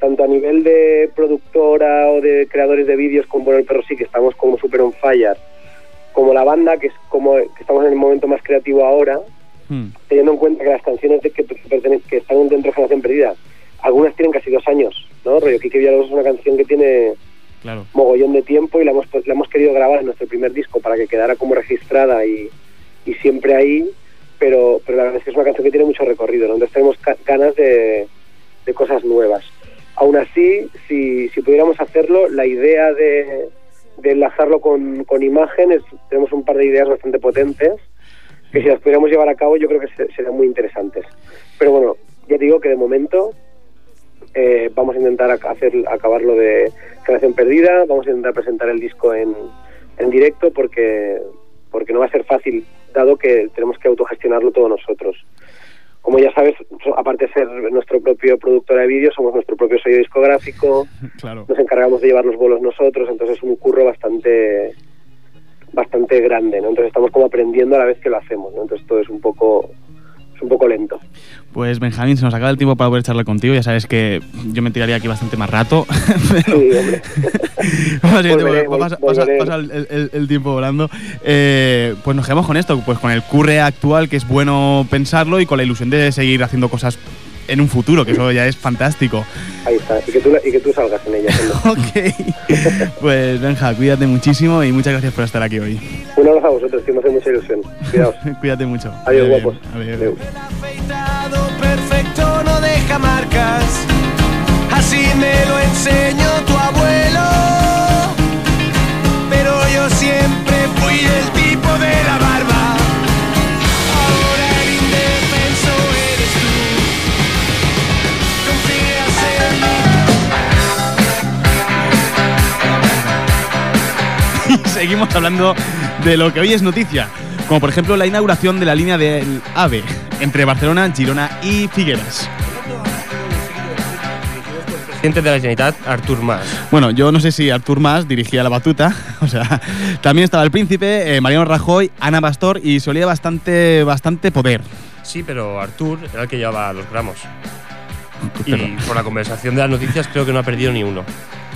tanto a nivel de productora o de creadores de vídeos como por el perro sí que estamos como súper on fire, como la banda que es como que estamos en el momento más creativo ahora, teniendo en cuenta que las canciones de que, que están dentro de Generación Perdida, algunas tienen casi dos años ¿no? Rollo Quique Villalobos es una canción que tiene Claro. mogollón de tiempo y la hemos, la hemos querido grabar en nuestro primer disco para que quedara como registrada y, y siempre ahí, pero, pero la verdad es que es una canción que tiene mucho recorrido, ¿no? entonces tenemos ganas de, de cosas nuevas. Aún así, si, si pudiéramos hacerlo, la idea de, de enlazarlo con, con imágenes, tenemos un par de ideas bastante potentes, que si las pudiéramos llevar a cabo yo creo que se- serían muy interesantes. Pero bueno, ya digo que de momento eh, vamos a intentar ac- hacer acabarlo de Creación Perdida, vamos a intentar presentar el disco en, en directo porque, porque no va a ser fácil, dado que tenemos que autogestionarlo todos nosotros. Como ya sabes, aparte de ser nuestro propio productor de vídeo, somos nuestro propio sello discográfico, Claro. nos encargamos de llevar los bolos nosotros, entonces es un curro bastante bastante grande, ¿no? Entonces estamos como aprendiendo a la vez que lo hacemos, ¿no? Entonces todo es un poco es un poco lento. Pues Benjamín, se nos acaba el tiempo para poder charlar contigo. Ya sabes que yo me tiraría aquí bastante más rato. Sí, hombre. Volveré, pasa, pasa- volveré. pasa el, el- el tiempo volando. Eh, pues nos quedamos con esto, pues con el curre actual, que es bueno pensarlo, y con la ilusión de seguir haciendo cosas en un futuro, que eso ya es fantástico. Ahí está, y que tú, y que tú salgas en ella. Ok. Pues Benja, cuídate muchísimo y muchas gracias por estar aquí hoy. Un abrazo a vosotros, que me hace mucha ilusión. Cuidaos. cuídate mucho. Adiós, guapos. adiós. perfecto no deja marcas. Así me lo enseñó tu abuelo. Pero yo siempre fui el tipo de la seguimos hablando de lo que hoy es noticia, como por ejemplo la inauguración de la línea del AVE entre Barcelona, Girona y Figueras. Presidente de la Generalitat, Artur Mas. Bueno, yo no sé si Artur Mas dirigía la batuta, o sea, también estaba el príncipe, eh, Mariano Rajoy, Ana Pastor y se olía bastante, bastante poder. Sí, pero Artur era el que llevaba los gramos. Y por la conversación de las noticias creo que no ha perdido ni uno.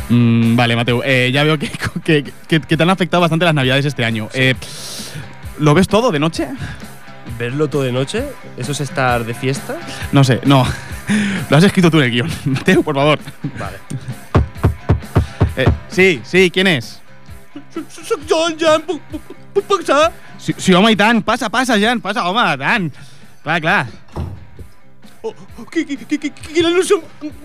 Mm, vale, Mateo, eh, ya veo que, que, que- que te han afectado bastante las navidades este año. Eh, ¿Lo ves todo de noche? ¿Verlo todo de noche? ¿Eso es estar de fiesta? No sé, no. Lo has escrito tú en el guion. Mateo, por favor. Vale. Eh, sí, sí, ¿quién es? Soc jo, en Jan, puc, puc, puc passar? Sí, sí, home, i tant. Passa, passa, Jan, passa, home, tant. Clar, clar. Oh, quina il·lusió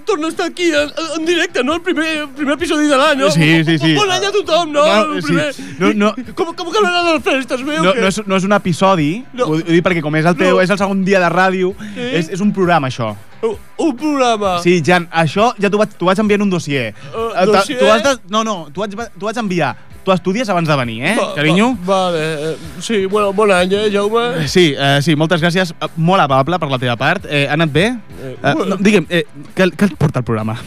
torna a estar aquí en, en directe, no? El primer, el primer episodi de l'any, no? Sí, sí, sí. Bon any a tothom, no? No, el sí. primer. No, no. Com, com que no les festes, veu? No, no, és, no és un episodi, No. ho, dic perquè com és el teu, No. és el segon dia de ràdio, Sí. és, és un programa, això. Un, un programa. Sí, Jan, això ja t'ho vaig, vaig enviar en un dossier. Uh, Eh, dossier? t'ho has de, no, no, t'ho vaig, vaig enviar. T'ho estudies abans de venir, eh, Va- carinyo? Va, vale, eh, sí, bueno, bon any, eh, Jaume? Sí, eh, sí, moltes gràcies. Eh, Molt amable per la teva part. Eh, ha anat bé? Eh, Eh, no, digue'm, eh, què, què et porta el programa?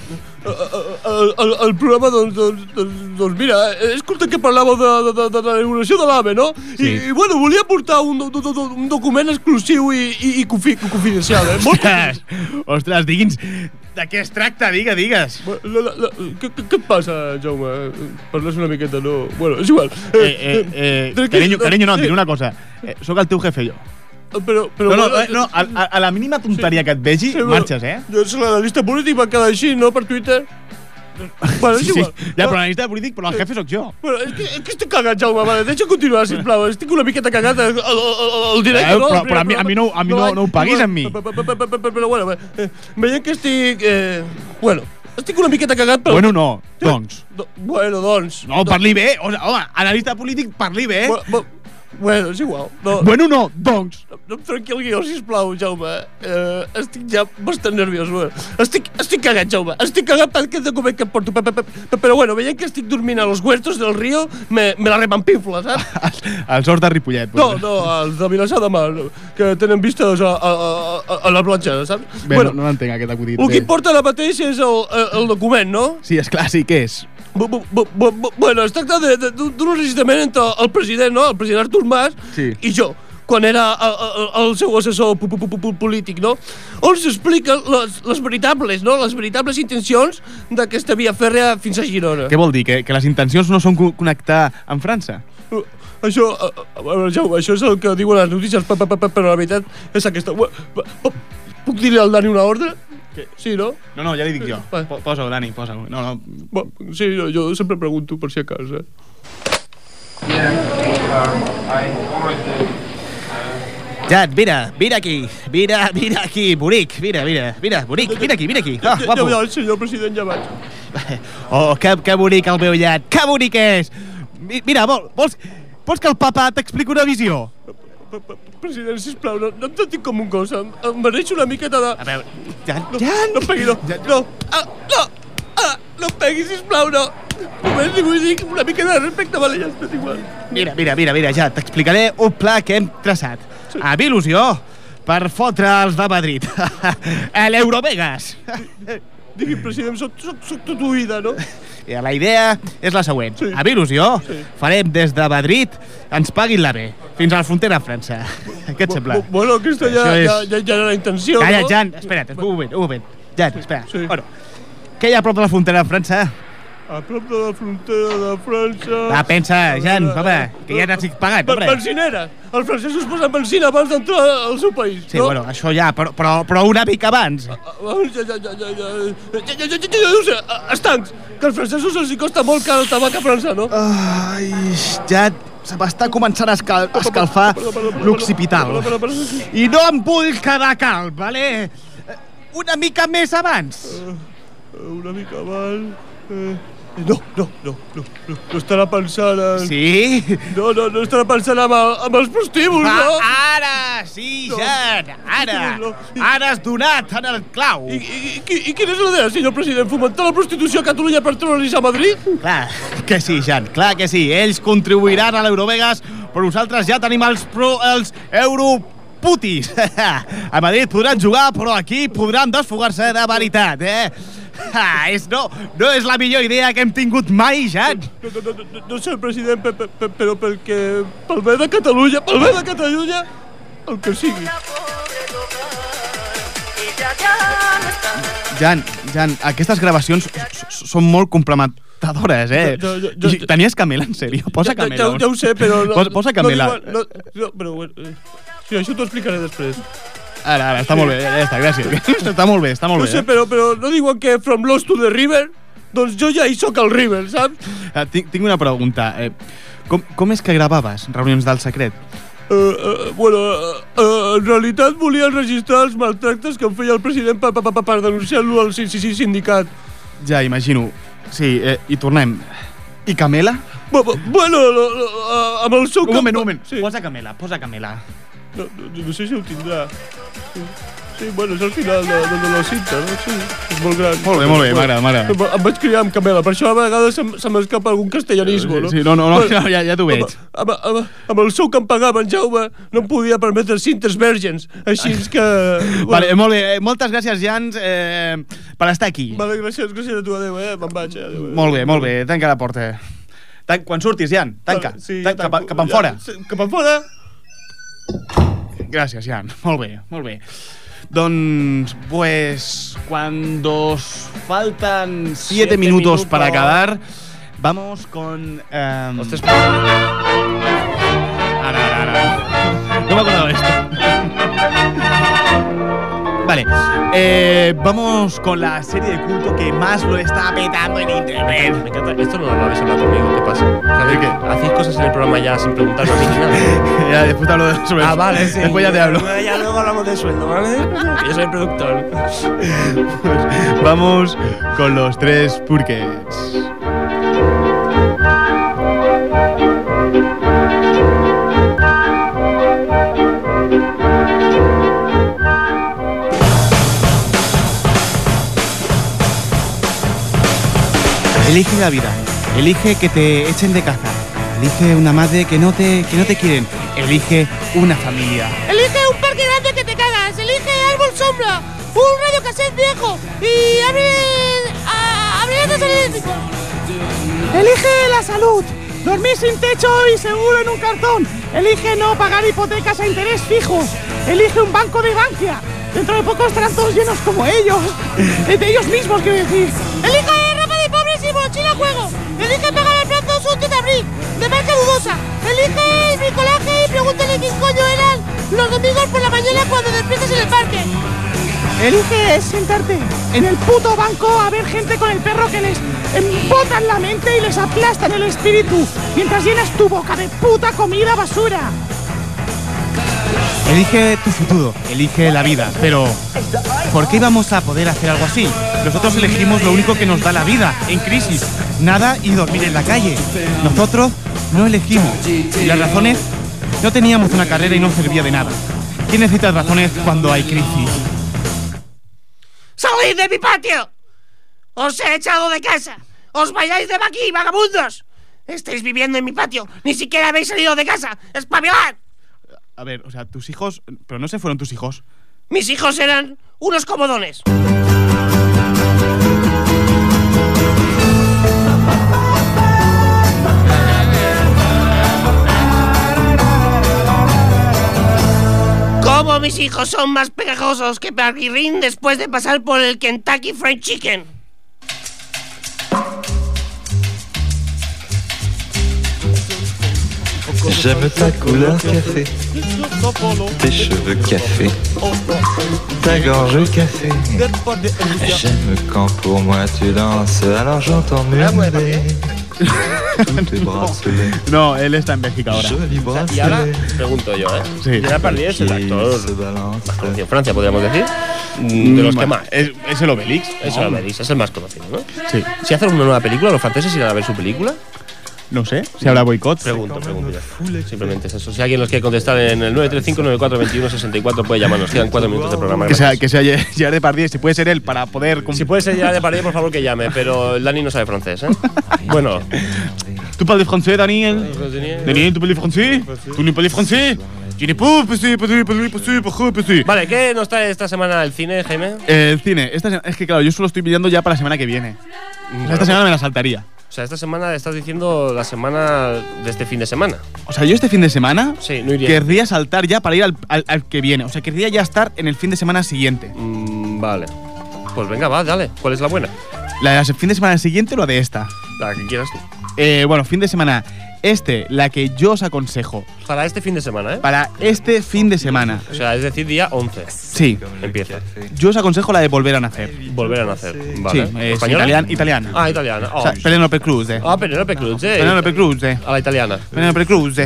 El, el, el programa, doncs, doncs, doncs, doncs mira, he escoltat que parlàveu de, de, de, de la inauguració de l'AVE, no? Sí. I, I, bueno, volia portar un, do, do, do, un document exclusiu i, i, i confi, confidencial, eh? Molt Ostres, ostres, digui'ns, de què es tracta? Digue, digues. La, la, la, què, què, passa, Jaume? Parles una miqueta, no? Bueno, és igual. Eh, eh, eh, tranquil, carinyo, carinyo, no, et sí. diré una cosa. Eh, soc el teu jefe, jo. Però, però, no, no, eh, no a, a, a la mínima tonteria que et vegi, Sí, marxes, eh? Doncs l'analista polític va quedar així, no? Per Twitter. Bueno, Sí, sí. Ja, però l'analista polític, però el jefe sóc jo. Bueno, és que, és que estic cagat, Jaume. Vale, deixa continuar, sisplau. Estic una miqueta cagat al, al, al, directe, Eh, no? però- però a mi- a mi no- a mi no- no ho paguis amb mi. Però, bueno, eh, veient que estic... Eh, bueno, estic una miqueta cagat, però... Bueno, no, doncs. Do, bueno, doncs... No, parli bé. Home, analista polític, parli bé. Bu, bu, bueno, és igual. No, Bueno, no, doncs. no, no em trenqui el guió, sisplau, Jaume. Eh, estic ja bastant nerviós. Bueno. Estic, estic cagat, Jaume. Estic cagat per aquest document que em porto. Pe, pe, pe, pe, però bueno, veient que estic dormint a los huertos del río, me, me la repampinfla, saps? Els horts de Ripollet. No, no, els de Vilassar de Mar, que tenen vistes a, a, a, a la platja, saps? Bé, bueno, no, no entenc aquest acudit. el que Bé. importa ara mateix és el, el, document, no? Sí, és clar, sí, què és? Bu, bu, bu, bu, bu, bueno, es tracta d'un enregistrament entre el president, no? el president Artur Mas, Sí. i jo, quan era el, el, el seu assessor pu- pu- pu- polític, no? On s'expliquen les, les veritables, no? Les veritables intencions d'aquesta via fèrrea fins a Girona. Què vol dir? Que, que les intencions no són co- connectar amb França? Uh, Això, uh, uh, Jaume, això és el que diuen les notícies, pa, pa, pa, pa, però la veritat és aquesta. Pa- Puc dir-li al Dani una ordre? Sí, no? No, no, ja li dic jo. Po- Posa-ho, Dani, posa-ho. No, no. Sí, jo, jo sempre pregunto per si a casa. Jan, mira, mira aquí, mira, mira aquí, bonic, mira, mira, mira, bonic, mira aquí, mira aquí. Ja, guapo. ja, senyor president, ja vaig. Oh, que, que bonic el meu llat, que bonic és! Mi- Mira, vol, vols, vols que el papa t'expliqui una visió? President, sisplau, no, no em tracti com un gos, em, em mereixo una miqueta de... A veure, Jan, no, Jan! No em pegui, no, no, ah, no, no em pegui, sisplau, no. Només li vull dir una mica de respecte, vale, ja està igual. Mira, mira, mira, mira, ja t'explicaré un pla que hem traçat. Amb il·lusió per fotre els de Madrid. A l'Eurovegas. Digui, president, soc, soc, soc tot oïda, no? I la idea és la següent. Sí. Amb il·lusió farem des de Madrid ens paguin la B, fins a la frontera amb França. Què et sembla? Bueno, aquesta ja, és- ja, ja, ja era la intenció, Calla, no? Jan, espera't, un moment, un moment. Jan, espera. Sí. Bueno, què hi ha a prop de la frontera amb França? A prop de la frontera de França... Va, pensa, Jan, home, que ja pagant, Ben- hombre. Benzinera! Els francesos posen benzina abans d'entrar al seu país, Sí, no? bueno, això ja, però, però, però una mica abans. Ah, Ja, ja, ja, ja, ja, ja, ja, ja, ja, ja, estancs, que als francesos els hi costa molt car el tabac a França, no? Ai, ja se m'està començant a escal a escalfar l'occipital. I no em vull quedar calb, vale? Eh, Una mica més abans. Eh, Una mica abans... Eh, no, no, no, no, no, no estarà pensant en... Sí? No, no, no estarà pensant amb, el, amb els prostíbuls, Ah, no? Ara, sí, Jan, ara. Ara has donat en el clau. I, i, i, I quina és la idea, senyor president? Fomentar la prostitució a Catalunya per treure'ls a Madrid? Clar que sí, Jan, clar que sí. Ells contribuiran a l'Eurovegas, però nosaltres ja tenim els, pro, els europutis. a Madrid podran jugar, però aquí podran desfogar-se de veritat, eh? Ah, és, no, no és la millor idea que hem tingut mai, Jan. No, no, no, no, no sé, president, pe, pe, pe, però perquè... Pel bé de Catalunya, pel bé de Catalunya, el que sigui. Jan, Jan, aquestes gravacions són molt complementadores, eh? Jo- jo- jo- Tenies camela, en sèrio? Posa camela. Ja, ja, ho sé, però... No, Posa, posa camela. No, no, no, però bueno, eh, sí, això t'ho explicaré després. Ara, ara, està molt bé, ja està, gràcies. està molt bé, està molt no bé. sé, però, però no diuen que from Lost to the River? Doncs jo ja hi sóc al River, saps? Eh, tinc, tinc una pregunta. Eh, com, com és que gravaves reunions del secret? Uh, uh, bueno, uh, uh, en realitat volia registrar els maltractes que em feia el president per, per, per, per denunciar-lo al sí, sí, sí, sindicat. Ja, imagino. Sí, eh, i tornem. I Camela? Bu- bu- Bueno, lo, lo, amb el seu... Un moment, un moment. Sí. Posa Camela, posa Camela. No, no, no sé si ho tindrà. Sí, sí bueno, és al final de, de, de la cinta, no? Sí, és molt gran. Molt bé, molt bé, m'agrada, m'agrada. Em vaig criar amb Camela, per això a vegades se, se m'escapa algun castellanisme, no? Sí, no, no, no, ja, ja, ja t'ho veig. Amb, amb, amb, amb el sou que em pagava en Jaume no em podia permetre cintes vergens, així que... Vale, molt bé. eh, Moltes gràcies, Jans, eh, per estar aquí. Vale, gràcies, gràcies a tu, adéu, eh? Me'n vaig, eh? Eh? Molt bé, molt bé. Tanca la porta. Tan, quan surtis, Jan, tanca. Sí, Tan, cap, tanco. cap enfora. Ja, cap enfora? Gràcies, Jan. Molt bé, molt bé. Doncs, pues, cuando faltan siete, Siete minutos, minutos. para acabar, vamos con... em. No me acuerdo de esto. Vale, eh, vamos con la serie de culto que más lo está petando en internet. Me encanta. Esto no lo habéis hablado conmigo. ¿Qué pasa? ¿Sabéis qué? Hacéis cosas en el programa ya sin preguntarme a mí ni nada. ya, después te hablo de- sobre Ah, vale, sí. Después ya te hablo. Ya luego hablamos de sueldo, ¿vale? Yo soy el productor. Vamos con los tres purkets. Elige la vida. Elige que te echen de casa. Elige una madre que no te, que no te quieren. Elige una familia. Elige un parque grande que te cagas. Elige árbol sombra. Un radio cassette viejo. Y abre. a- abre. Elige la salud. Dormir sin techo y seguro en un cartón. Elige no pagar hipotecas a interés fijo. Elige un banco de Bankia. Dentro de poco estarán todos llenos como ellos. De ellos mismos, quiero decir. Elige mochila juego. Elige pagar al plazo un tetabrí. De marca dudosa. Elige el bricolaje y pregúntale quién coño eran los domingos por la mañana cuando despiertas en el parque. Elige sentarte en el puto banco a ver gente con el perro que les embotan la mente y les aplastan el espíritu mientras llenas tu boca de puta comida basura. Elige tu futuro, elige la vida, pero ¿por qué íbamos a poder hacer algo así? Nosotros elegimos lo único que nos da la vida, en crisis, nada y dormir en la calle. Nosotros no elegimos. Y las razones, no teníamos una carrera y no servía de nada. ¿Quién necesita razones cuando hay crisis? ¡Salid de mi patio! ¡Os he echado de casa! ¡Os vayáis de aquí, vagabundos! Estáis viviendo en mi patio. Ni siquiera habéis salido de casa. ¡Espabilad! A ver, o sea, tus hijos, pero no se fueron tus hijos. Mis hijos eran unos comodones. ¿Cómo mis hijos son más pegajosos que Parguirrín después de pasar por el Kentucky Fried Chicken? J'aime ta couleur café, tes cheveux café, ta gorge café. J'aime quand pour moi tu danses, alors j'entends murmurer tous tes bracelets. No, él está en Bélgica ahora. Y ahora pregunto yo, ¿eh? Sí. Gerard Depardieu es el actor más conocido en Francia, podríamos decir. Mm, De los que Bueno, más. Es, es el Obelix. Es el Obelix, es el más conocido, ¿no? Sí. Si hacen una nueva película, los franceses irán a ver su película. No sé, si habrá boicot. Pregunto, pregunto ya. Simplemente es eso. Si alguien nos quiere contestar en el 935-9421-64, puede llamarnos. Quedan cuatro minutos de programa. Que sea, que sea Gerard Depardieu, si puede ser él, para poder... Si puede ser ya de París, por favor que llame, pero el Dani no sabe francés, ¿eh? bueno. ¿Tú parles français, Daniel? Daniel, ¿tú parles français? ¿Tú no parles pas. Vale, ¿qué nos trae esta semana el cine, Jaime? Eh, el cine, esta es que claro, yo solo estoy pidiendo ya para la semana que viene. Esta semana me la saltaría. O sea, esta semana estás diciendo la semana de este fin de semana. O sea, yo este fin de semana Sí, no iría. querría saltar ya para ir al, al- al que viene. O sea, querría ya estar en el fin de semana siguiente. Mm, vale. Pues venga, va, dale. ¿Cuál es la buena? ¿La del fin de semana siguiente o la de esta? La que quieras tú. Eh, bueno, fin de semana. Este, la que yo os aconsejo Para este fin de semana, ¿eh? para este fin de semana. O sea, es decir, día 11. Sí, Empieza. yo os aconsejo la de volver a nacer. Volver a nacer. Vale. Sí, es ¿Española? italiana. italiana. Ah, italiana. O sea, Oh. Penélope Cruz. eh. Ah, Penelope Cruz, eh. Penélope Cruz. eh. A la italiana. Penélope Cruz.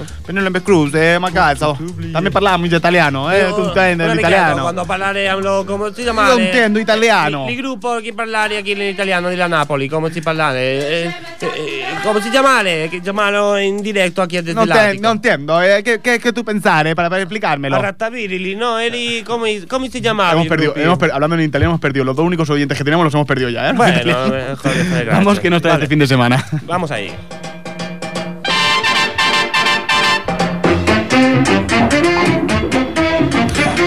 Eh. Penélope Cruz, eh, ma cazzo. Dammi parlare in italiano, eh, tu intendi l'italiano. Quando parlare amlo, come si chiama? Io intendo italiano. Il gruppo che parlare qui in italiano della Napoli, come si parlare? Eh, eh, eh, come si chiamare? Che chiamano in diretto a chiedere Non, te, non entiendo, eh, ¿qué, qué, qué tú pensare para, para explicármelo? Arrattavirili, no? Eri, come, come si chiamava? Hemos perdido, hemos per- hablando en italiano hemos perdido. Los dos únicos oyentes que teníamos los hemos perdido ya, ¿eh? Bueno, eh, joder, joder, Vamos que nos trae Vale. este fin de semana. Vamos ahí.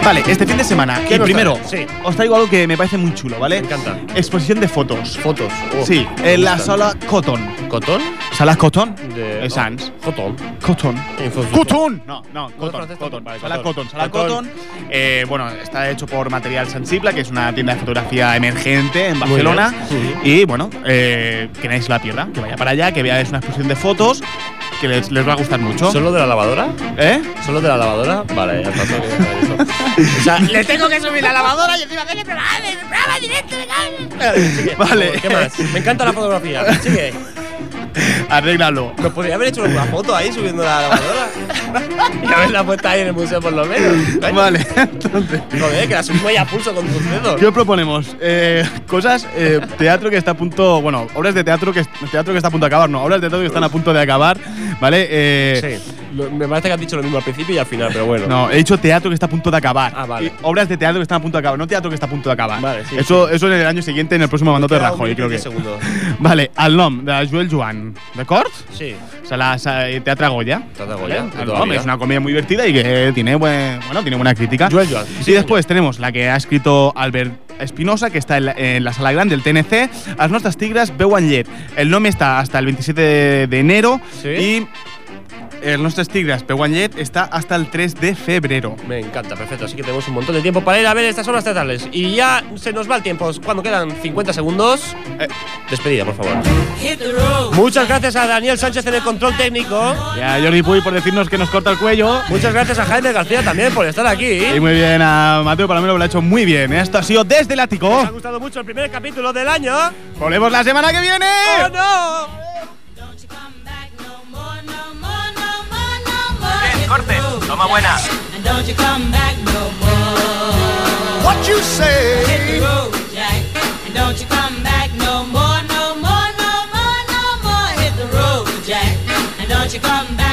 Vale, este fin de semana. ¿Qué Y primero? Sí. os traigo algo que me parece muy chulo, ¿vale? Me encanta. Exposición de fotos. Fotos. Oh, sí, en la sala Cotton. ¿Cotón? ¿Sala Cotton? De, Eh, Sans. Cotton. Infos- Cotton. No, no, Cotton. Cotton. vale, Sala Cotton. Cotton. Sala Cotton. Cotton. Eh, bueno, está hecho por Material Sensible, que es una tienda de fotografía emergente en Barcelona. Y bueno, eh, que nadie se la pierda, que vaya para allá, que veáis una exposición de fotos que les, les va a gustar mucho. ¿Solo de la lavadora? ¿Eh? ¿Solo de la lavadora? Vale, ya. O sea, le tengo que subir la lavadora y encima hacerle programa, programa directo de Sigue. Vale. ¿Qué más? Me encanta la fotografía. Sigue. Arréglalo. ¿Nos podría haber hecho una foto ahí subiendo la lavadora? y haberla puesta ahí en el museo por lo menos. Coño. Vale, entonces. Joder, que la subimos ya a pulso con tus dedos. ¿Qué os proponemos? Eh, cosas, eh, teatro que está a punto. Bueno, obras de teatro que, teatro que está a punto de acabar, no, obras de teatro que están a punto de acabar, ¿vale? Eh, Sí, me parece que has dicho lo mismo al principio y al final, pero bueno. No, he dicho teatro que está a punto de acabar. Ah, vale. Obras de teatro que están a punto de acabar, no teatro que está a punto de acabar. Vale, sí, eso, eso en el año siguiente, en el próximo mandato de Rajoy, creo que. Vale, al nom de Joel Joan, ¿d'acord? Sí. O sea, la eh, Teatra Goya. Teatra Goya, ¿Vale? nom, es una comedia muy divertida y que tiene, buen, bueno, tiene buena crítica. Joel Joan, sí, y después tenemos la que ha escrito Albert Espinosa, que está en la, en la sala grande del TNC. Las nuestras tigras veuen llet. El nombre está hasta el 27 de, de enero Sí. y el Nostres Tigres Peguanyet está hasta el 3 de febrero. Me encanta, perfecto. Así que tenemos un montón de tiempo para ir a ver estas obras teatrales. Y ya se nos va el tiempo. Cuando quedan 50 segundos, eh, despedida, por favor. Muchas gracias a Daniel Sánchez en el control técnico. Y a Jordi Puy por decirnos que nos corta el cuello. Muchas gracias a Jaime García también por estar aquí. Y muy bien a Mateo Palomero, que lo ha hecho muy bien. Esto ha sido Desde el Ático. Nos ha gustado mucho el primer capítulo del año. Volvemos la semana que viene. ¡Oh, no! cortes. Toma buena. What you say? Hit the road, Jack, and don't you come back no more, no more, no more, no more. Hit the road, Jack, and don't you come back.